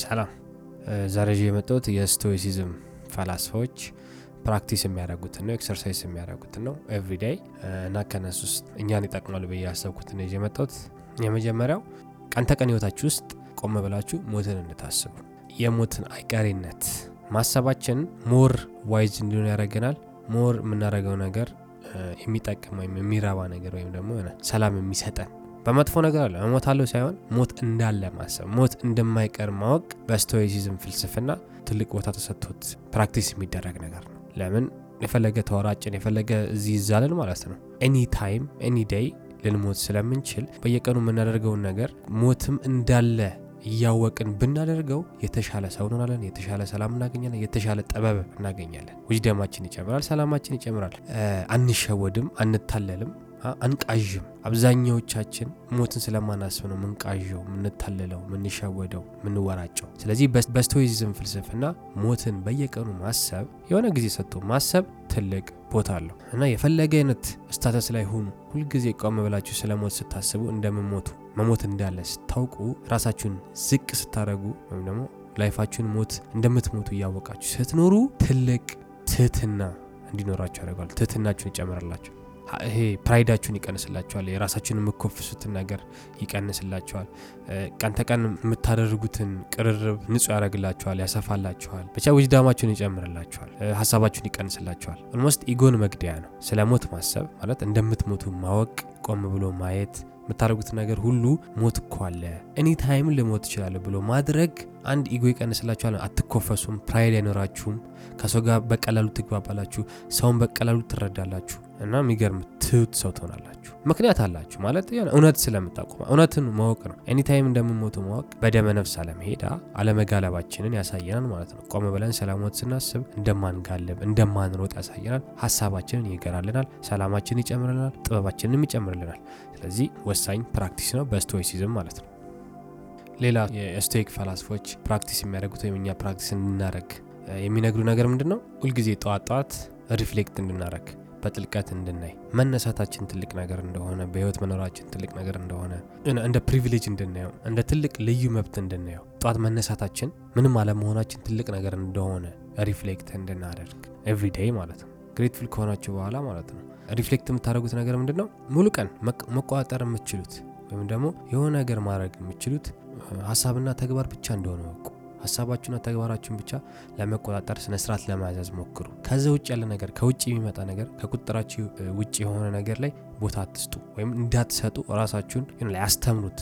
ሰላም። ዛሬ ይዤ የመጣሁት የ Stoicism ፈላስፋዎች practice የሚያደርጉትን ነው፣ exercise የሚያደርጉትን ነው everyday እና ከነሱ ውስጥ እኛን ይጠቅማሉ ብዬ ያሰብኩትን ይዤ የመጣሁት። የመጀመሪያው ቀን ተቀን ህይወታችሁ ውስጥ ቆም ብላችሁ ሞትን እንድታስቡ። የሞትን አይቀሬነት ማሰባችን more wise እንዲሆን ያደርገናል። more የምናደርገው ነገር የሚጠቅም ወይም የሚረባ ነገር ወይም ደግሞ ሰላም የሚሰጠን በመጥፎ ነገር አለ እሞታለሁ ሳይሆን ሞት እንዳለ ማሰብ ሞት እንደማይቀር ማወቅ በ Stoicism ፍልስፍና ትልቅ ቦታ ተሰጥቶት practice የሚደረግ ነገር ነው። ለምን የፈለገ ተወራጭን የፈለገ እዚህ ይዛልን ማለት ነው። any time any day ልንሞት ስለምንችል በየቀኑ የምናደርገውን ነገር ሞትም እንዳለ እያወቅን ብናደርገው የተሻለ ሰው እንሆናለን፣ የተሻለ ሰላም እናገኛለን፣ የተሻለ ጥበብ እናገኛለን። wisdom ኣችን ይጨምራል፣ ሰላማችን ይጨምራል። አንሸወድም፣ አንታለልም፣ አንቃዥም። አብዛኛዎቻችን ሞትን ስለማናስብ ነው ምንቃዥው፣ ምንታለለው፣ ምንሸወደው፣ ምንወራጨው። ስለዚህ በ Stoicism ፍልስፍና ሞትን በየቀኑ ማሰብ የሆነ ጊዜ ሰጥቶ ማሰብ ትልቅ ቦታ አለው እና የፈለገ አይነት status ላይ ሁኑ፣ ሁልጊዜ ቆም ብላችሁ ስለ ሞት ስታስቡ እንደምትሞቱ መሞት እንዳለ ስታውቁ ራሳችሁን ዝቅ ስታደረጉ ወይም ደግሞ life ኣችሁን ሞት እንደምትሞቱ እያወቃችሁ ስትኖሩ ትልቅ ትህትና እንዲኖራችሁ ያደርገዋል። ትህትናችሁን ይጨምራላችሁ። ይሄ pride ኣችሁን ይቀንስላችኋል። የራሳችሁን የምትኮፈሱትን ነገር ይቀንስላችኋል። ቀን ተቀን የምታደርጉትን ቅርርብ ንጹህ ያደርግላችኋል፣ ያሰፋላችኋል። ብቻ wisdom ኣችሁን ይጨምርላችኋል፣ ሀሳባችሁን ይቀንስላችኋል። almost ego ን መግደያ ነው። ስለ ሞት ማሰብ ማለት እንደምትሞቱ ማወቅ፣ ቆም ብሎ ማየት የምታደርጉት ነገር ሁሉ ሞት እኮ አለ ልሞት እችላለሁ ብሎ ማድረግ አንድ ego ይቀንስላችኋል። አትኮፈሱም፣ pride አይኖራችሁም። ከሰው ጋር በቀላሉ ትግባባላችሁ፣ ሰውን በቀላሉ ትረዳላችሁ እና የሚገርም ትሁት ሰው ትሆናላችሁ። ምክንያት አላችሁ ማለት እውነት ስለምታውቁ እውነትን ማወቅ ነው። anytime እንደምትሞቱ ማወቅ በደመ ነፍስ አለመሄዳ አለመጋለባችንን ያሳየናል ማለት ነው። ቆም ብለን ስለ ሞት ስናስብ እንደማንጋለብ እንደማንሮጥ ያሳየናል። ሀሳባችንን ይገራልናል፣ ሰላማችንን ይጨምርልናል፣ ጥበባችንንም ይጨምርልናል። ስለዚህ ወሳኝ practice ነው በ Stoicism ማለት ነው። ሌላ የ Stoic ፈላስፎች practice የሚያደርጉት ወይም እኛ practice እንድናደረግ የሚነግሩ ነገር ምንድን ነው? ሁልጊዜ ጠዋት ጠዋት reflect እንድናደረግ በጥልቀት እንድናይ መነሳታችን ትልቅ ነገር እንደሆነ በህይወት መኖራችን ትልቅ ነገር እንደሆነ እንደ privilege እንድናየው እንደ ትልቅ ልዩ መብት እንድናየው ጠዋት መነሳታችን ምንም አለመሆናችን ትልቅ ነገር እንደሆነ reflect እንድናደርግ everyday ማለት ነው። grateful ከሆናችሁ በኋላ ማለት ነው reflect የምታደርጉት ነገር ምንድን ነው? ሙሉ ቀን መቆጣጠር የምትችሉት ወይም ደግሞ የሆነ ነገር ማድረግ የምትችሉት ሀሳብና ተግባር ብቻ እንደሆነ እወቁ። ሀሳባችሁና ተግባራችሁን ብቻ ለመቆጣጠር ስነስርዓት ለመያዝ ሞክሩ። ከዚ ውጭ ያለ ነገር ከውጭ የሚመጣ ነገር ከቁጥራችሁ ውጭ የሆነ ነገር ላይ ቦታ አትስጡ ወይም እንዳትሰጡ ራሳችሁን ላይ አስተምሩት።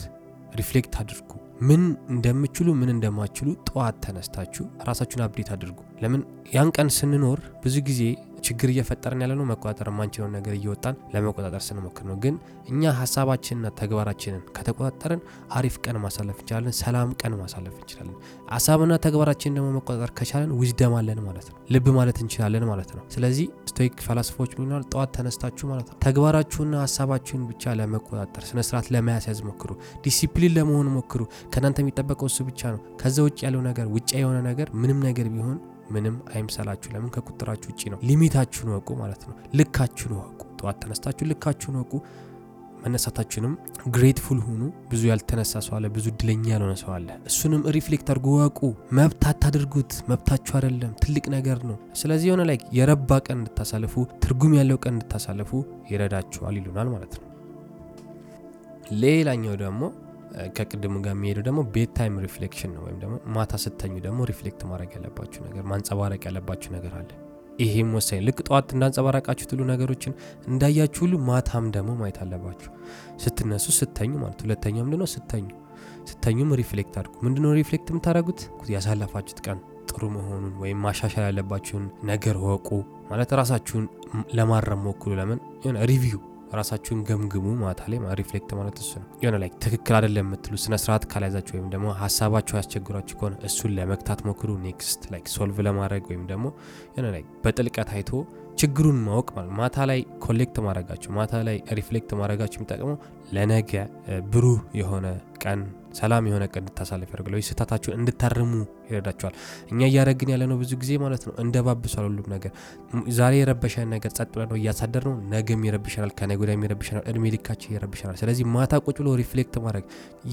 reflect አድርጉ። ምን እንደምትችሉ ምን እንደማትችሉ ጠዋት ተነስታችሁ ራሳችሁን update አድርጉ። ለምን ያን ቀን ስንኖር ብዙ ጊዜ ችግር እየፈጠርን ያለ ነው መቆጣጠር የማንችለውን ነገር እየወጣን ለመቆጣጠር ስንሞክር ነው። ግን እኛ ሀሳባችንና ተግባራችንን ከተቆጣጠርን አሪፍ ቀን ማሳለፍ እንችላለን። ሰላም ቀን ማሳለፍ እንችላለን። ሀሳብና ተግባራችንን ደግሞ መቆጣጠር ከቻለን wisdom አለን ማለት ነው። ልብ ማለት እንችላለን ማለት ነው። ስለዚህ Stoic ፈላስፎች ሚሆናል ጠዋት ተነስታችሁ ማለት ነው ተግባራችሁና ሀሳባችሁን ብቻ ለመቆጣጠር ስነስርዓት ለማስያዝ ሞክሩ። ዲሲፕሊን ለመሆን ሞክሩ። ከእናንተ የሚጠበቀው እሱ ብቻ ነው። ከዛ ውጭ ያለው ነገር ውጭ የሆነ ነገር ምንም ነገር ቢሆን ምንም አይምሰላችሁ። ለምን ከቁጥራችሁ ውጭ ነው። limit ኣችሁን እወቁ ማለት ነው። ልካችሁን እወቁ። ጠዋት ተነስታችሁ ልካችሁን እወቁ። መነሳታችሁንም grateful ሁኑ። ብዙ ያልተነሳ ሰው አለ፣ ብዙ እድለኛ ያልሆነ ሰው አለ። እሱንም reflect አድርጉ እወቁ። መብት አታድርጉት። መብታችሁ አይደለም፣ ትልቅ ነገር ነው። ስለዚህ የሆነ ላይ የረባ ቀን እንድታሳልፉ፣ ትርጉም ያለው ቀን እንድታሳልፉ ይረዳችኋል ይሉናል ማለት ነው። ሌላኛው ደግሞ ከቅድሙ ጋር የሚሄደው ደግሞ bedtime reflection ነው። ወይም ደግሞ ማታ ስተኙ ደግሞ reflect ማድረግ ያለባችሁ ነገር ማንጸባረቅ ያለባችሁ ነገር አለ። ይሄም ወሳኝ ልክ ጠዋት እንዳንጸባረቃችሁ ትሉ ነገሮችን እንዳያችሁ ሁሉ ማታም ደግሞ ማየት አለባችሁ። ስትነሱ ስተኙ ማለት ሁለተኛው ምንድነው? ስተኙ ስተኙም reflect አድርጉ። ምንድነው reflect የምታደርጉት? ያሳለፋችሁት ቀን ጥሩ መሆኑን ወይም ማሻሻል ያለባችሁን ነገር እወቁ ማለት ራሳችሁን ለማረም ሞክሩ። ለምን review ራሳችሁን ገምግሙ። ማታ ላይ reflect ማለት እሱ ነው። የሆነ ላይ ትክክል አይደለም የምትሉ ስነ ስርዓት ካልያዛችሁ ወይም ደግሞ ሀሳባችሁ ያስቸግራችሁ ከሆነ እሱን ለመግታት ሞክሩ። next ላይ solve ለማድረግ ወይም ደግሞ የሆነ ላይ በጥልቀት አይቶ ችግሩን ማወቅ ማለት ማታ ላይ collect ማድረጋችሁ ማታ ላይ reflect ማድረጋችሁ የሚጠቅመው ለነገ ብሩህ የሆነ ቀን ሰላም የሆነ ቀን እንድታሳልፍ ወይ ስህተታችሁን እንድታርሙ ይረዳችኋል። እኛ እያደረግን ያለ ነው ብዙ ጊዜ ማለት ነው እንደባብሳለን ሁሉም ነገር። ዛሬ የረበሸን ነገር ጸጥ ነው እያሳደር ነው፣ ነገም ይረብሸናል፣ ከነገ ወዲያም ይረብሸናል፣ እድሜ ልካችን ይረብሸናል። ስለዚህ ማታ ቁጭ ብሎ reflect ማድረግ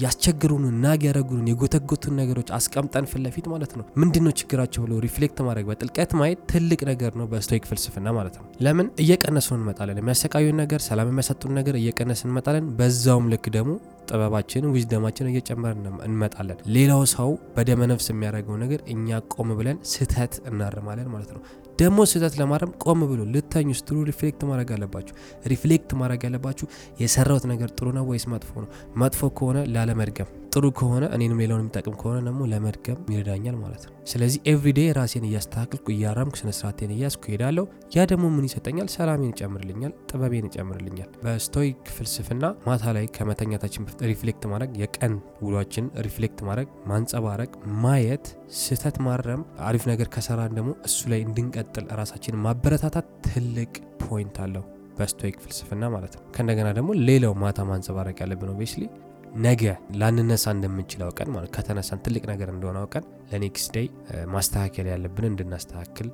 ያስቸግሩን nag ያደረጉን የጎተጎቱን ነገሮች አስቀምጠን ፊት ለፊት ማለት ነው ምንድን ነው ችግራቸው ብሎ reflect ማድረግ በጥልቀት ማየት ትልቅ ነገር ነው በ stoic ፍልስፍና ማለት ነው። ለምን እየቀነስን እንመጣለን። የሚያሰቃዩን ነገር፣ ሰላም የሚያሰጡን ነገር እየቀነስን እንመጣለን። በዛውም ልክ ደግሞ ጥበባችንን wisdom ኣችንን እየጨመርን እንመጣለን። ሌላው ሰው በደመነፍስ የሚያደርገው ነገር እኛ ቆም ብለን ስህተት እናርማለን ማለት ነው። ደግሞ ስህተት ለማረም ቆም ብሎ ልተኙ ስትሉ reflect ማድረግ አለባችሁ። reflect ማድረግ ያለባችሁ የሰራሁት ነገር ጥሩ ነው ወይስ መጥፎ ነው? መጥፎ ከሆነ ላለመድገም፣ ጥሩ ከሆነ እኔንም ሌላውን የሚጠቅም ከሆነ ደግሞ ለመድገም ይረዳኛል ማለት ነው። ስለዚህ everyday ራሴን እያስተካከልኩ እያረምኩ ስነስርዓቴን እያስያዝኩ እሄዳለሁ። ያ ደግሞ ምን ይሰጠኛል? ሰላሜን ይጨምርልኛል፣ ጥበቤን ይጨምርልኛል። በ stoic ፍልስፍና ማታ ላይ ከመተኛታችን በፊት reflect ማድረግ፣ የቀን ውሏችን reflect ማድረግ፣ ማንጸባረቅ፣ ማየት፣ ስህተት ማረም፣ አሪፍ ነገር ከሰራን ደግሞ እሱ ላይ እንድንቀጥል ራሳችንን ማበረታታት ትልቅ point አለው በ stoic ፍልስፍና ማለት ነው። ከእንደገና ደግሞ ሌላው ማታ ማንጸባረቅ ያለብን obviously ነገ ላንነሳ እንደምንችል አውቀን ማለት ከተነሳን ትልቅ ነገር እንደሆነ አውቀን ለ next day ማስተካከል ያለብን እንድናስተካክል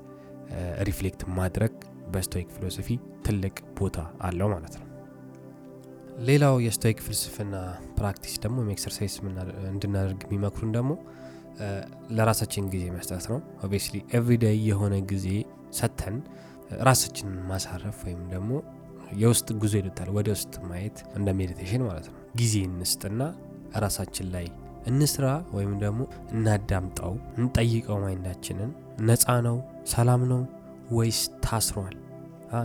reflect ማድረግ በ stoic philosophy ትልቅ ቦታ አለው ማለት ነው። ሌላው የ stoic ፍልስፍና practice ደግሞ exercise እንድናደርግ የሚመክሩን ደግሞ ለራሳችን ጊዜ መስጠት ነው። obviously everyday የሆነ ጊዜ ሰጥተን ራሳችንን ማሳረፍ ወይም ደግሞ የውስጥ ጉዞ ይሉታል ወደ ውስጥ ማየት እንደ meditation ማለት ነው። ጊዜ እንስጥና ራሳችን ላይ እንስራ ወይም ደግሞ እናዳምጠው፣ እንጠይቀው። mind ኣችንን ነፃ ነው፣ ሰላም ነው ወይስ ታስሯል?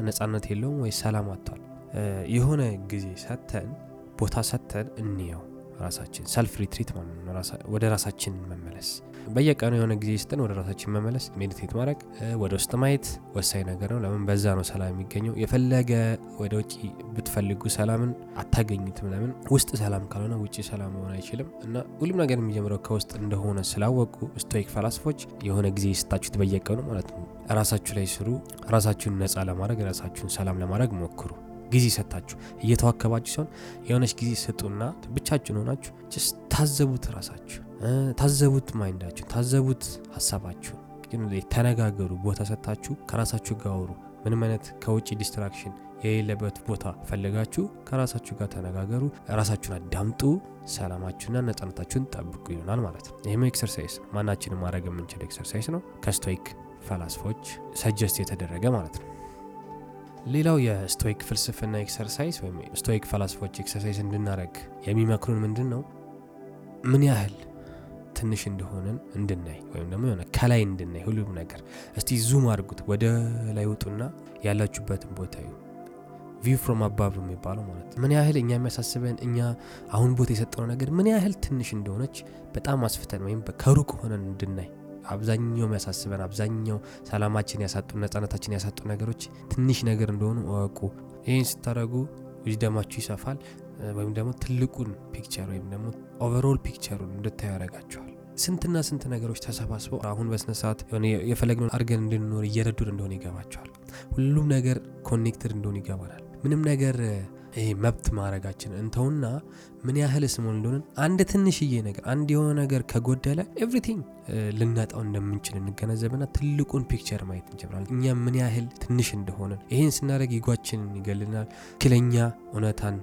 ነፃነት የለውም ወይስ ሰላም አጥቷል? የሆነ ጊዜ ሰጥተን ቦታ ሰጥተን እንየው። ራሳችን ሰልፍ ሪትሪት ማለት ወደ ራሳችን መመለስ በየቀኑ የሆነ ጊዜ ስጠን ወደ ራሳችን መመለስ፣ ሜዲቴት ማድረግ፣ ወደ ውስጥ ማየት ወሳኝ ነገር ነው። ለምን በዛ ነው ሰላም የሚገኘው። የፈለገ ወደ ውጭ ብትፈልጉ ሰላምን አታገኙትም። ለምን ውስጥ ሰላም ካልሆነ ውጭ ሰላም መሆን አይችልም። እና ሁሉም ነገር የሚጀምረው ከውስጥ እንደሆነ ስላወቁ stoic ፈላስፎች የሆነ ጊዜ ስጣችሁት በየቀኑ ማለት ነው ራሳችሁ ላይ ስሩ። ራሳችሁን ነፃ ለማድረግ ራሳችሁን ሰላም ለማድረግ ሞክሩ። ጊዜ ሰጥታችሁ እየተዋከባችሁ ሲሆን የሆነች ጊዜ ስጡና ብቻችሁን ሆናችሁ ታዘቡት፣ ራሳችሁ ታዘቡት፣ mind ኣችሁ ታዘቡት፣ ሀሳባችሁ ተነጋገሩ። ቦታ ሰጥታችሁ ከራሳችሁ ጋር አውሩ። ምንም አይነት ከውጭ distraction የሌለበት ቦታ ፈልጋችሁ ከራሳችሁ ጋር ተነጋገሩ። ራሳችሁን አዳምጡ። ሰላማችሁና ነጻነታችሁን ጠብቁ ይሆናል ማለት ነው። ይህም exercise ማናችንም ማድረግ የምንችል exercise ነው። ከ stoic ፈላስፎች suggest የተደረገ ማለት ነው። ሌላው የ stoic ፍልስፍና exercise ወይም stoic ፈላስፎች exercise እንድናደረግ የሚመክሩን ምንድን ነው? ምን ያህል ትንሽ እንደሆንን እንድናይ ወይም ደግሞ የሆነ ከላይ እንድናይ ሁሉም ነገር። እስቲ zoom አድርጉት፣ ወደ ላይ ውጡና ያላችሁበትን ቦታ ዩ view from above የሚባለው ማለት ምን ያህል እኛ የሚያሳስበን እኛ አሁን ቦታ የሰጠነው ነገር ምን ያህል ትንሽ እንደሆነች በጣም አስፍተን ወይም ከሩቅ ሆነን እንድናይ አብዛኛው የሚያሳስበን አብዛኛው ሰላማችን ያሳጡን ነጻነታችን ያሳጡ ነገሮች ትንሽ ነገር እንደሆኑ እወቁ። ይህን ስታደረጉ wisdom ኣችሁ ይሰፋል፣ ወይም ደግሞ ትልቁን picture ወይም ደግሞ overall picture ኡን እንድታዩ ያደርጋችኋል። ስንትና ስንት ነገሮች ተሰባስበው አሁን በስነሰዓት የፈለግነውን አድርገን እንድንኖር እየረዱን እንደሆነ ይገባችኋል። ሁሉም ነገር connected እንደሆነ ይገባናል። ምንም ነገር መብት ማድረጋችን እንተውና ምን ያህል small እንደሆነ አንድ ትንሽዬ ነገር አንድ የሆነ ነገር ከጎደለ everything ልናጣው እንደምንችል እንገነዘብና ትልቁን picture ማየት እንጀምራለን። እኛ ምን ያህል ትንሽ እንደሆንን ይህን ስናደርግ ego ኣችንን ይገልናል። ትክክለኛ እውነታን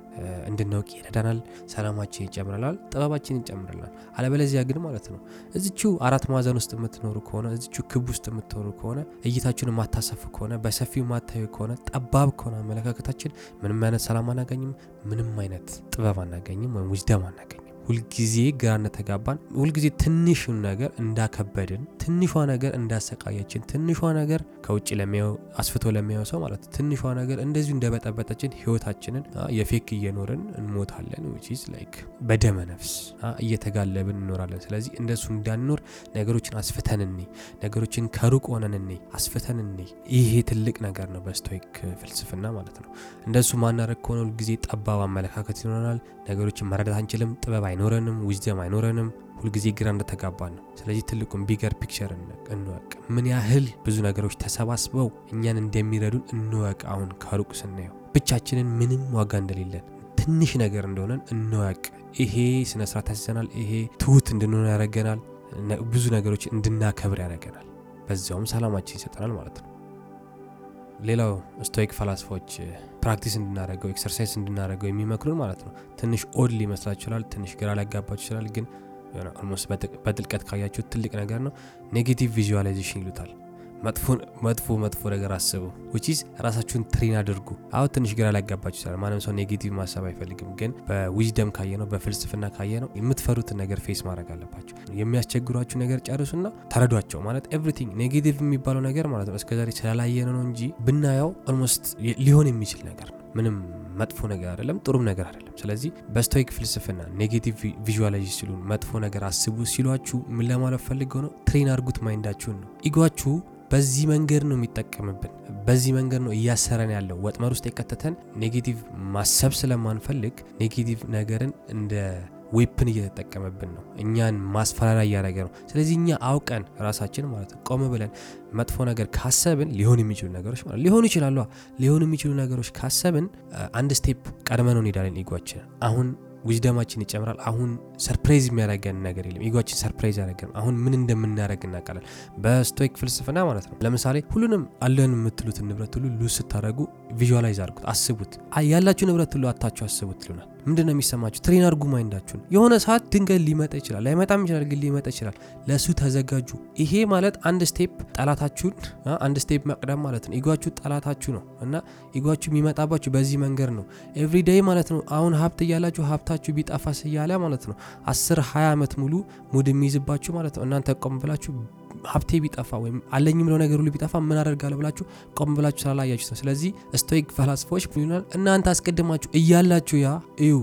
እንድናውቅ ይረዳናል። ሰላማችን ይጨምረላል፣ ጥበባችን ይጨምርላል። አለበለዚያ ግን ማለት ነው እዚቹ አራት ማዕዘን ውስጥ የምትኖሩ ከሆነ እዚቹ ክብ ውስጥ የምትኖሩ ከሆነ እይታችሁን የማታሰፉ ከሆነ በሰፊው ማታዩ ከሆነ ጠባብ ከሆነ አመለካከታችን ምንም አይነት ሰላም አናገኝም፣ ምንም አይነት ጥበብ አናገኝም ወይም wisdom አናገኝም። ሁልጊዜ ግራ እንደተጋባን፣ ሁልጊዜ ትንሹን ነገር እንዳከበድን፣ ትንሿ ነገር እንዳሰቃየችን፣ ትንሿ ነገር ከውጭ ለሚያየው አስፍቶ ለሚያየው ሰው ማለት ትንሿ ነገር እንደዚሁ እንደበጠበጠችን ህይወታችንን የ fake እየኖርን እንሞታለን። which like በደመ ነፍስ እየተጋለብን እንኖራለን። ስለዚህ እንደሱ እንዳንኖር ነገሮችን አስፍተን እንይ ነገሮችን ከሩቅ ሆነን እንይ አስፍተን እንይ ይሄ ትልቅ ነገር ነው በ Stoic ፍልስፍና ማለት ነው። እንደሱ ማናረግ ከሆነ ሁልጊዜ ጠባብ አመለካከት ይኖረናል። ነገሮችን መረዳት አንችልም። ጥበብ አይኖረንም። wisdom አይኖረንም። ሁልጊዜ ግራ እንደተጋባን ነው። ስለዚህ ትልቁን bigger picture እንወቅ። ምን ያህል ብዙ ነገሮች ተሰባስበው እኛን እንደሚረዱን እንወቅ። አሁን ከሩቅ ስናየው ብቻችንን ምንም ዋጋ እንደሌለን ትንሽ ነገር እንደሆነን እንወቅ። ይሄ ስነ ስርዓት ያስይዘናል። ይሄ ትሁት እንድንሆን ያደረገናል። ብዙ ነገሮች እንድናከብር ያደረገናል። በዚያውም ሰላማችን ይሰጠናል ማለት ነው። ሌላው Stoic ፈላስፎች practice እንድናደረገው exercise እንድናደረገው የሚመክሩን ማለት ነው። ትንሽ odd ሊመስላችሁ ይችላል። ትንሽ ግራ ሊያጋባችሁ ይችላል። ግን almost በጥልቀት ካያችሁ ትልቅ ነገር ነው። negative visualization ይሉታል። መጥፎ መጥፎ ነገር አስቡ which is ራሳችሁን train አድርጉ። አሁን ትንሽ ግራ ሊያጋባችሁ ይችላል። ማንም ሰው negative ማሰብ አይፈልግም። ግን በዊዝደም ካየ ነው በፍልስፍና ካየነው የምትፈሩትን ነገር face ማድረግ አለባቸው። የሚያስቸግሯችሁ ነገር ጨርሱና ተረዷቸው። ማለት everything negative የሚባለው ነገር ማለት ነው እስከዛሬ ስላላየነው ነው እንጂ ብናየው almost ሊሆን የሚችል ነገር ነው። ምንም መጥፎ ነገር አይደለም፣ ጥሩም ነገር አይደለም። ስለዚህ በ Stoic ፍልስፍና negative visualize ሲሉን መጥፎ ነገር አስቡ ሲሏችሁ ምን ለማለት ፈልገው ነው? train አድርጉት mind አችሁን ነው። ego አችሁ በዚህ መንገድ ነው የሚጠቀምብን። በዚህ መንገድ ነው እያሰረን ያለው ወጥመድ ውስጥ የከተተን። negative ማሰብ ስለማንፈልግ negative ነገርን እንደ weapon እየተጠቀመብን ነው። እኛን ማስፈራሪያ እያደረገ ነው። ስለዚህ እኛ አውቀን ራሳችን ማለት ነው ቆም ብለን መጥፎ ነገር ካሰብን ሊሆን የሚችሉ ነገሮች ማለት ሊሆኑ ይችላሉ። ሊሆኑ የሚችሉ ነገሮች ካሰብን አንድ step ቀድመን እንሄዳለን። ego አችን አሁን wisdom አችን ይጨምራል። አሁን surprise የሚያደርገን ነገር የለም። ego አችን surprise ያደረገን አሁን ምን እንደምናደርግ እናውቃለን። በ Stoic ፍልስፍና ማለት ነው። ለምሳሌ ሁሉንም አለን የምትሉትን ንብረት ሁሉ lose ስታደረጉ visualize አድርጉት፣ አስቡት። ያላችሁ ንብረት ሁሉ አጥታችሁ አስቡት ይሉናል። ምንድን ነው የሚሰማችሁ? train አድርጉ mind አችሁን። የሆነ ሰዓት ድንገት ሊመጣ ይችላል፣ ላይመጣም ይችላል፣ ግን ሊመጣ ይችላል። ለእሱ ተዘጋጁ። ይሄ ማለት አንድ step ጠላታችሁን አንድ step መቅደም ማለት ነው። ego አችሁ ጠላታችሁ ነው እና ego አችሁ የሚመጣባችሁ በዚህ መንገድ ነው። everyday ማለት ነው። አሁን ሀብት እያላችሁ ሀብታችሁ ቢጠፋስ እያለ ማለት ነው አስር ሀያ ዓመት ሙሉ mood የሚይዝባችሁ ማለት ነው። እናንተ ቆም ብላችሁ ሀብቴ ቢጠፋ ወይም አለኝ ምለው ነገር ሁሉ ቢጠፋ ምን አደርጋለሁ ብላችሁ ቆም ብላችሁ ስላላያችሁ ነው። ስለዚህ Stoic ፈላስፎች ይሉናል እናንተ አስቀድማችሁ እያላችሁ ያ እዩ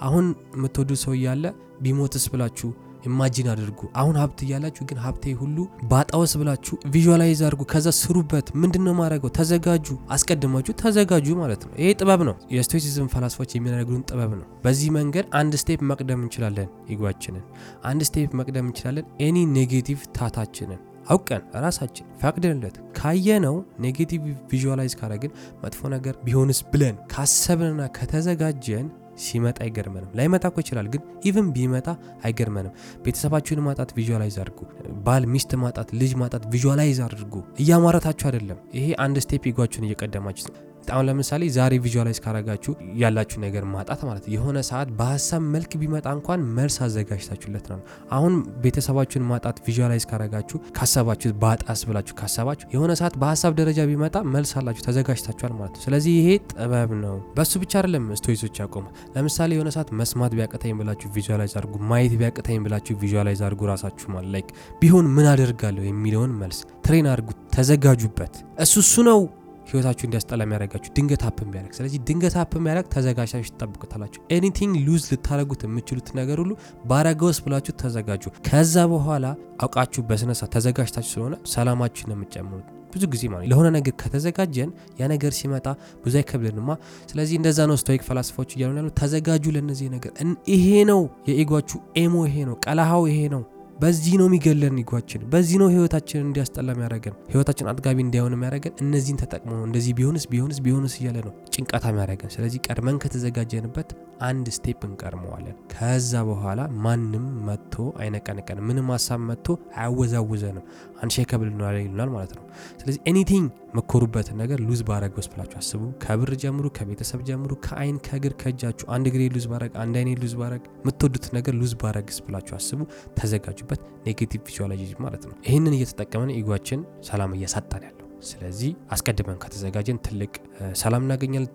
አሁን የምትወዱት ሰው እያለ ቢሞትስ ብላችሁ imagine አድርጉ። አሁን ሀብት እያላችሁ ግን ሀብቴ ሁሉ ባጣውስ ብላችሁ visualize አድርጉ። ከዛ ስሩበት። ምንድን ነው የማደርገው? ተዘጋጁ። አስቀድማችሁ ተዘጋጁ ማለት ነው። ይሄ ጥበብ ነው። የ Stoicism ፈላስፎች የሚነግሩን ጥበብ ነው። በዚህ መንገድ አንድ step መቅደም እንችላለን። ego አችንን አንድ step መቅደም እንችላለን። any negative thought አችንን አውቀን ራሳችን ፈቅደንለት ካየነው negative visualize ካረግን መጥፎ ነገር ቢሆንስ ብለን ካሰብንና ከተዘጋጀን ሲመጣ አይገርመንም። ላይመጣ እኮ ይችላል፣ ግን even ቢመጣ አይገርመንም። ቤተሰባችሁን ማጣት visualize አድርጉ። ባል ሚስት ማጣት፣ ልጅ ማጣት visualize አድርጉ። እያሟረታችሁ አይደለም። ይሄ አንድ step ego አችሁን እየቀደማችሁ አሁን ለምሳሌ ዛሬ visualize ካረጋችሁ ያላችሁ ነገር ማጣት ማለት የሆነ ሰዓት በሀሳብ መልክ ቢመጣ እንኳን መልስ አዘጋጅታችሁለት ነው። አሁን ቤተሰባችሁን ማጣት visualize ካረጋችሁ ካሰባችሁ ባጣስ ብላችሁ ካሰባችሁ የሆነ ሰዓት በሀሳብ ደረጃ ቢመጣ መልስ አላችሁ ተዘጋጅታችኋል ማለት ነው። ስለዚህ ይሄ ጥበብ ነው። በሱ ብቻ አይደለም Stoic ኦች ያቆሙ። ለምሳሌ የሆነ ሰዓት መስማት ቢያቅተኝ ብላችሁ visualize አድርጉ። ማየት ቢያቅተኝ ብላችሁ visualize አድርጉ። ራሳችሁ ማለት like ቢሆን ምን አደርጋለሁ የሚለውን መልስ train አድርጉ፣ ተዘጋጁበት። እሱ እሱ ነው ህይወታችሁ እንዲያስጠላ የሚያደርጋችሁ ድንገት ሀፕ የሚያደርግ ስለዚህ ድንገት ሀፕ የሚያደርግ ተዘጋጅታችሁ ትጠብቁታላችሁ። anything lose ልታደረጉት የምችሉት ነገር ሁሉ ባረገውስ ብላችሁ ተዘጋጁ። ከዛ በኋላ አውቃችሁ በስነሳ ተዘጋጅታችሁ ስለሆነ ሰላማችሁ ነው የምትጨምሩት። ብዙ ጊዜ ማለት ለሆነ ነገር ከተዘጋጀን ያ ነገር ሲመጣ ብዙ አይከብድንማ። ስለዚህ እንደዛ ነው Stoic ፈላስፋዎች እያሉ ያሉ ተዘጋጁ ለእነዚህ ነገር። ይሄ ነው የ ego አችሁ ammo፣ ይሄ ነው ቀላሃው፣ ይሄ ነው በዚህ ነው የሚገለን ego አችን። በዚህ ነው ህይወታችን እንዲያስጠላ የሚያደርገን ህይወታችን አጥጋቢ እንዲሆን የሚያደርገን እነዚህን ተጠቅሞ ነው። እንደዚህ ቢሆንስ ቢሆንስ ቢሆንስ እያለ ነው ጭንቀታም የሚያደርገን። ስለዚህ ቀድመን ከተዘጋጀንበት አንድ step እንቀድመዋለን። ከዛ በኋላ ማንም መጥቶ አይነቀንቀንም፣ ምንም ሀሳብ መጥቶ አያወዛውዘንም። unshakable ይሉናል ማለት ነው። ስለዚህ anything የምትኮሩበትን ነገር lose ባረገውስ ብላችሁ አስቡ። ከብር ጀምሩ፣ ከቤተሰብ ጀምሩ፣ ከአይን ከእግር ከእጃችሁ አንድ እግሬ lose ባረግ፣ አንድ አይኔ lose ባረግ፣ የምትወዱት ነገር lose ባረግስ ብላችሁ አስቡ። ተዘጋጁበት። negative visualization ማለት ነው። ይህንን እየተጠቀመን ego አችን ሰላም እያሳጣን ያለው ስለዚህ አስቀድመን ከተዘጋጀን ትልቅ ሰላም እናገኛለን፣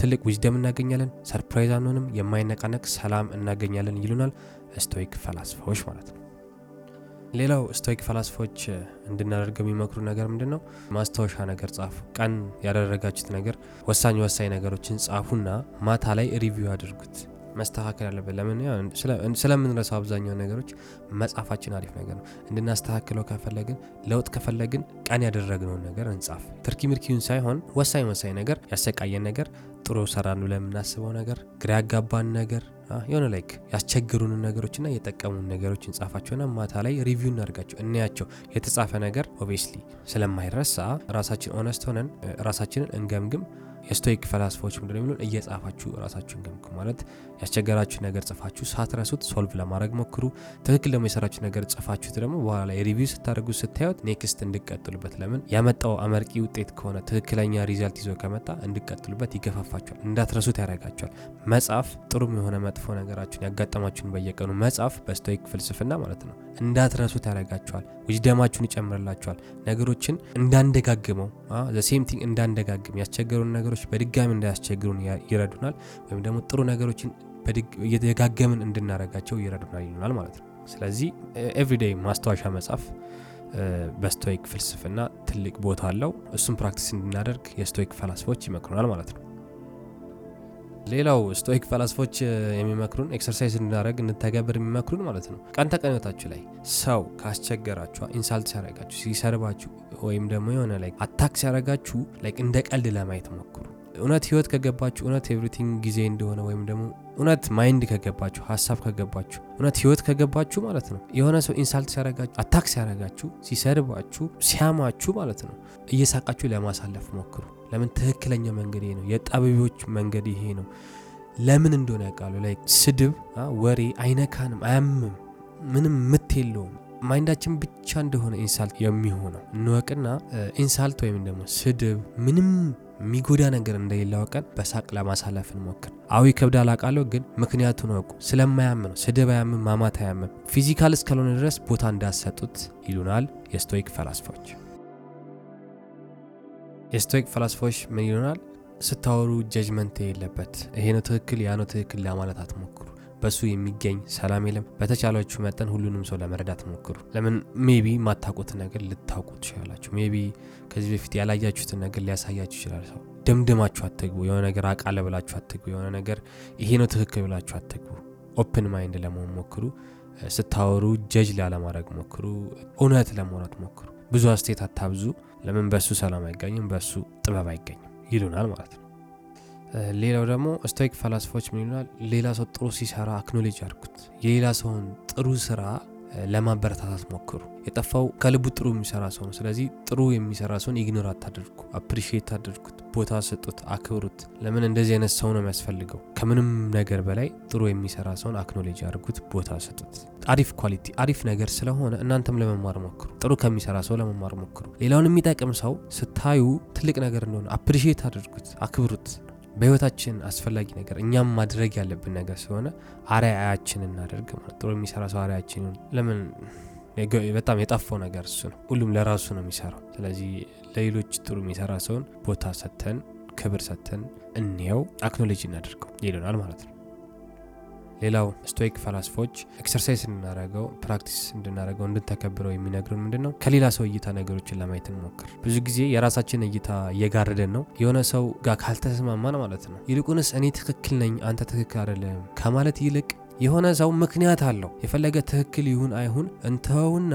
ትልቅ wisdom እናገኛለን፣ surprise አንሆንም፣ የማይነቃነቅ ሰላም እናገኛለን ይሉናል Stoic ፈላስፋዎች ማለት ነው። ሌላው Stoic ፈላስፎች እንድናደርገው የሚመክሩ ነገር ምንድን ነው? ማስታወሻ ነገር ጻፉ። ቀን ያደረጋችሁት ነገር ወሳኝ ወሳኝ ነገሮችን ጻፉና ማታ ላይ review አድርጉት። መስተካከል ያለበት ለምን ስለምንረሳው አብዛኛው ነገሮች መጻፋችን አሪፍ ነገር ነው። እንድናስተካክለው ከፈለግን ለውጥ ከፈለግን ቀን ያደረግነውን ነገር እንጻፍ። ትርኪ ምርኪውን ሳይሆን ወሳኝ ወሳኝ ነገር፣ ያሰቃየን ነገር፣ ጥሩ ሰራን ብለን የምናስበው ነገር፣ ግራ ያጋባን ነገር የሆነ like ያስቸግሩንን ነገሮችና የጠቀሙን ነገሮች እንጻፋቸውና ማታ ላይ review እናደርጋቸው እንያቸው። የተጻፈ ነገር obviously ስለማይረሳ ራሳችን honest ሆነን ራሳችንን እንገምግም። የ Stoic ፈላስፎች ምንድነው የሚሉን? እየጻፋችሁ ራሳችሁን ገምግሙ ማለት ያስቸገራችሁ ነገር ጽፋችሁ ሳትረሱት solve ለማድረግ ሞክሩ። ትክክል ደግሞ የሰራችሁ ነገር ጽፋችሁት ደግሞ በኋላ ላይ review ስታደርጉ ስታዩት next እንድቀጥሉበት ለምን? ያመጣው አመርቂ ውጤት ከሆነ ትክክለኛ result ይዞ ከመጣ እንድቀጥሉበት ይገፋፋቸዋል እንዳትረሱት ያደርጋቸዋል መጻፍ ጥሩም የሆነ መጥፎ ነገራችሁን ያጋጠማችሁን በየቀኑ መጻፍ በ Stoic ፍልስፍና ማለት ነው። እንዳትረሱት ያደርጋቸዋል wisdom አችሁን ይጨምርላቸዋል ነገሮችን እንዳንደጋግመው the same thing እንዳንደጋግም ያስቸገሩን ነገሮች በድጋሚ እንዳያስቸግሩን ይረዱናል ወይም ደግሞ ጥሩ ነገሮችን እየደጋገምን እንድናረጋቸው ይረዱናል ይሉናል ማለት ነው። ስለዚህ everyday ማስታወሻ መጻፍ በ Stoic ፍልስፍና ትልቅ ቦታ አለው። እሱም practice እንድናደርግ የ Stoic ፈላስፎች ይመክሩናል ማለት ነው። ሌላው Stoic ፈላስፎች የሚመክሩን exercise እንድናደረግ እንድንተገብር የሚመክሩን ማለት ነው። ቀን ተቀን ህይወታችሁ ላይ ሰው ካስቸገራችሁ insult ሲያረጋችሁ ሲሰድባችሁ ወይም ደግሞ የሆነ ላይ attack ሲያረጋችሁ እንደ ቀልድ ለማየት ሞክሩ እውነት ህይወት ከገባችሁ እውነት everything ጊዜ እንደሆነ ወይም ደግሞ እውነት mind ከገባችሁ ሀሳብ ከገባችሁ እውነት ህይወት ከገባችሁ ማለት ነው። የሆነ ሰው insult ሲያረጋችሁ attack ሲያረጋችሁ ሲሰድባችሁ ሲያማችሁ ማለት ነው። እየሳቃችሁ ለማሳለፍ ሞክሩ። ለምን? ትክክለኛ መንገድ ይሄ ነው። የጠቢቦች መንገድ ይሄ ነው። ለምን እንደሆነ ያውቃሉ? ላይ ስድብ ወሬ አይነካንም አያምም ምንም ምት የለውም። mind አችን ብቻ እንደሆነ insult የሚሆነው። እንወቅና insult ወይም ደግሞ ስድብ ምንም የሚጎዳ ነገር እንደሌለ አውቀን በሳቅ ለማሳለፍ እንሞክር። አዎ ይከብዳል አቃለሁ ግን ምክንያቱን አውቁ። ስለማያም ስድብ አያምም ማማት አያምም physical እስካልሆነ ድረስ ቦታ እንዳትሰጡት ይሉናል የ Stoic ፈላስፎች። የ Stoic ፈላስፎች ምን ይሉናል? ስታወሩ judgment የለበት ይሄ ነው ትክክል ያ ነው ትክክል ለማለት አትሞክሩ በሱ የሚገኝ ሰላም የለም። በተቻላችሁ መጠን ሁሉንም ሰው ለመረዳት ሞክሩ። ለምን? maybe ማታውቁትን ነገር ልታውቁ ትችላላችሁ። maybe ከዚህ በፊት ያላያችሁትን ነገር ሊያሳያችሁ ይችላል ሰው። ደምድማችሁ አትግቡ። የሆነ ነገር አቃለሁ ብላችሁ አትግቡ። የሆነ ነገር ይሄ ነው ትክክል ብላችሁ አትግቡ። open mind ለመሆን ሞክሩ። ስታወሩ ጀጅ ላለማድረግ ሞክሩ። እውነት ለማውራት ሞክሩ። ብዙ አስቴት አታብዙ። ለምን? በሱ ሰላም አይገኝም በሱ ጥበብ አይገኝም ይሉናል ማለት ነው ሌላው ደግሞ Stoic ፈላስፎች ምን ይሉናል? ሌላ ሰው ጥሩ ሲሰራ acknowledge አድርጉት። የሌላ ሰውን ጥሩ ስራ ለማበረታታት ሞክሩ። የጠፋው ከልቡ ጥሩ የሚሰራ ሰው ነው። ስለዚህ ጥሩ የሚሰራ ሰውን ignore አታደርጉ appreciate አድርጉት። ቦታ ስጡት አክብሩት። ለምን እንደዚህ አይነት ሰው ነው የሚያስፈልገው? ከምንም ነገር በላይ ጥሩ የሚሰራ ሰውን acknowledge አድርጉት ቦታ ስጡት። አሪፍ quality አሪፍ ነገር ስለሆነ እናንተም ለመማር ሞክሩ። ጥሩ ከሚሰራ ሰው ለመማር ሞክሩ። ሌላውን የሚጠቅም ሰው ስታዩ ትልቅ ነገር እንደሆነ appreciate አድርጉት አክብሩት በህይወታችን አስፈላጊ ነገር እኛም ማድረግ ያለብን ነገር ስለሆነ አርአያችን እናደርግ ማለት ጥሩ የሚሰራ ሰው አርአያችን ለምን? በጣም የጠፋው ነገር እሱ ነው። ሁሉም ለራሱ ነው የሚሰራው። ስለዚህ ለሌሎች ጥሩ የሚሰራ ሰውን ቦታ ሰተን ክብር ሰተን እንየው acknowledge እናደርገው ይሉናል ማለት ነው ሌላው Stoic ፈላስፎች exercise እንድናደረገው practice እንድናደረገው እንድንተገብረው የሚነግሩን ምንድን ነው ከሌላ ሰው እይታ ነገሮችን ለማየት እንሞክር። ብዙ ጊዜ የራሳችን እይታ እየጋረደን ነው። የሆነ ሰው ጋር ካልተስማማን ማለት ነው። ይልቁንስ እኔ ትክክል ነኝ አንተ ትክክል አይደለም ከማለት ይልቅ የሆነ ሰው ምክንያት አለው። የፈለገ ትክክል ይሁን አይሁን እንተውና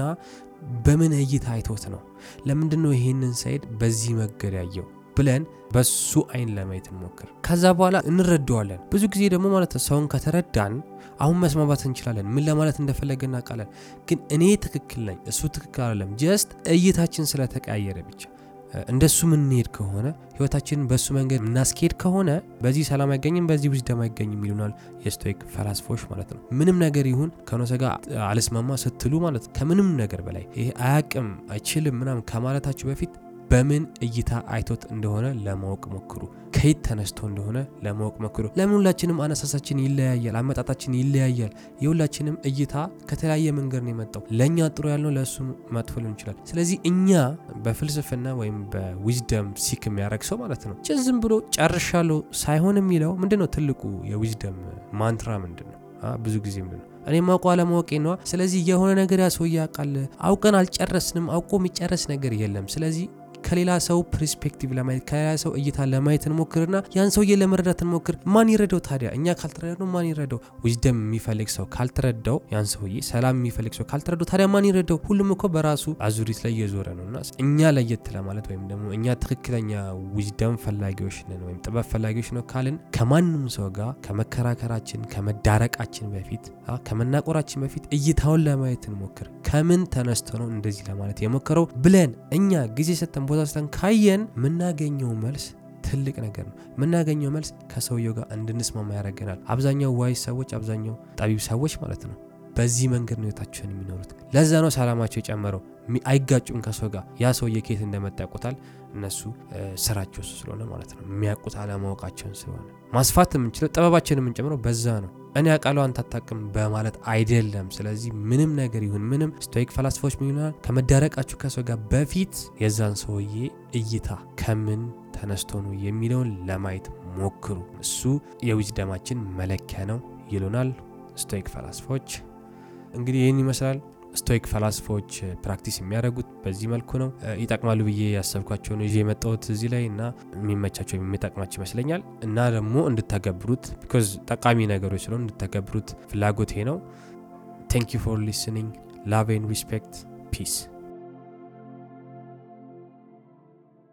በምን እይታ አይቶት ነው? ለምንድን ነው ይሄንን side በዚህ መንገድ ያየው ብለን በሱ አይን ለማየት እንሞክር። ከዛ በኋላ እንረዳዋለን። ብዙ ጊዜ ደግሞ ማለት ሰውን ከተረዳን አሁን መስማማት እንችላለን ምን ለማለት እንደፈለገ እናውቃለን። ግን እኔ ትክክል ነኝ እሱ ትክክል አይደለም just እይታችን ስለተቀያየረ ብቻ። እንደሱ ምንሄድ ከሆነ ህይወታችንን በሱ መንገድ እናስኬድ ከሆነ በዚህ ሰላም አይገኝም በዚህ wisdom አይገኝም ይሉናል የ Stoic ፈላስፎች ማለት ነው። ምንም ነገር ይሁን ከሆነ ሰው ጋር አልስማማ ስትሉ ማለት ከምንም ነገር በላይ ይሄ አያቅም አይችልም ምናምን ከማለታችሁ በፊት በምን እይታ አይቶት እንደሆነ ለማወቅ ሞክሩ? ከየት ተነስቶ እንደሆነ ለማወቅ ሞክሩ? ለምን ሁላችንም አነሳሳችን ይለያያል አመጣጣችን ይለያያል? የሁላችንም እይታ ከተለያየ መንገድ ነው የመጣው። ለእኛ ጥሩ ያልነው ለእሱ መጥፎ ሊሆን ይችላል። ስለዚህ እኛ በፍልስፍና ወይም በዊዝደም ሲክ የሚያደረግ ሰው ማለት ነው። ዝም ብሎ ጨርሻለሁ ሳይሆን የሚለው ምንድን ነው ትልቁ የዊዝደም ማንትራ ምንድን ነው ብዙ ጊዜ ምንድን ነው እኔ ማውቀ አለማወቄ ነዋ ስለዚህ የሆነ ነገር ያ ሰው ያውቃል። አውቀን አልጨረስንም አውቆ የሚጨረስ ነገር የለም። ስለዚህ ከሌላ ሰው perspective ለማየት ከሌላ ሰው እይታ ለማየት እንሞክርና ያን ሰውዬ ለመረዳት እንሞክር። ማን ይረዳው ታዲያ? እኛ ካልተረዳው ማን ይረዳው? wisdom የሚፈልግ ሰው ካልተረዳው ያን ሰውዬ ሰላም የሚፈልግ ሰው ካልተረዳው ታዲያ ማን ይረዳው? ሁሉም እኮ በራሱ አዙሪት ላይ እየዞረ ነው እና እኛ ለየት ለማለት ወይም ደግሞ እኛ ትክክለኛ wisdom ፈላጊዎች ነን ወይም ጥበብ ፈላጊዎች ነው ካልን ከማንም ሰው ጋር ከመከራከራችን ከመዳረቃችን በፊት ከመናቆራችን በፊት እይታውን ለማየት እንሞክር። ከምን ተነስቶ ነው እንደዚህ ለማለት የሞከረው ብለን እኛ ጊዜ ሰተን ቦታ ስተን ካየን የምናገኘው መልስ ትልቅ ነገር ነው። የምናገኘው መልስ ከሰውየው ጋር እንድንስማማ ያደርገናል። አብዛኛው ዋይ ሰዎች፣ አብዛኛው ጠቢብ ሰዎች ማለት ነው በዚህ መንገድ ነው ህይወታቸውን የሚኖሩት። ለዛ ነው ሰላማቸው የጨመረው። አይጋጩም ከሰው ጋር። ያ ሰውዬ ከየት እንደመጣ ያውቁታል። እነሱ ስራቸው ስለሆነ ማለት ነው የሚያውቁት አለማወቃቸውን ስለሆነ ማስፋት የምንችለው ጥበባችን የምንጨምረው በዛ ነው። እኔ አውቃለሁ አንተ አታውቅም በማለት አይደለም። ስለዚህ ምንም ነገር ይሁን ምንም Stoic ፈላስፋዎች ምን ይሉናል ከመዳረቃችሁ ከሰው ጋር በፊት የዛን ሰውዬ እይታ ከምን ተነስቶ ነው የሚለውን ለማየት ሞክሩ። እሱ የ wisdom አችን መለኪያ ነው ይሉናል Stoic ፈላስፎች። እንግዲህ ይህን ይመስላል። Stoic ፈላስፎች practice የሚያደርጉት በዚህ መልኩ ነው። ይጠቅማሉ ብዬ ያሰብኳቸውን ይዤ የመጣሁት እዚህ ላይ እና የሚመቻቸው የሚጠቅማቸው ይመስለኛል እና ደግሞ እንድተገብሩት because ጠቃሚ ነገሮች ስለሆኑ እንድተገብሩት ፍላጎቴ ነው። ቴንክ ዩ ፎር ሊስኒንግ ላቭ ኤንድ ሪስፔክት ፒስ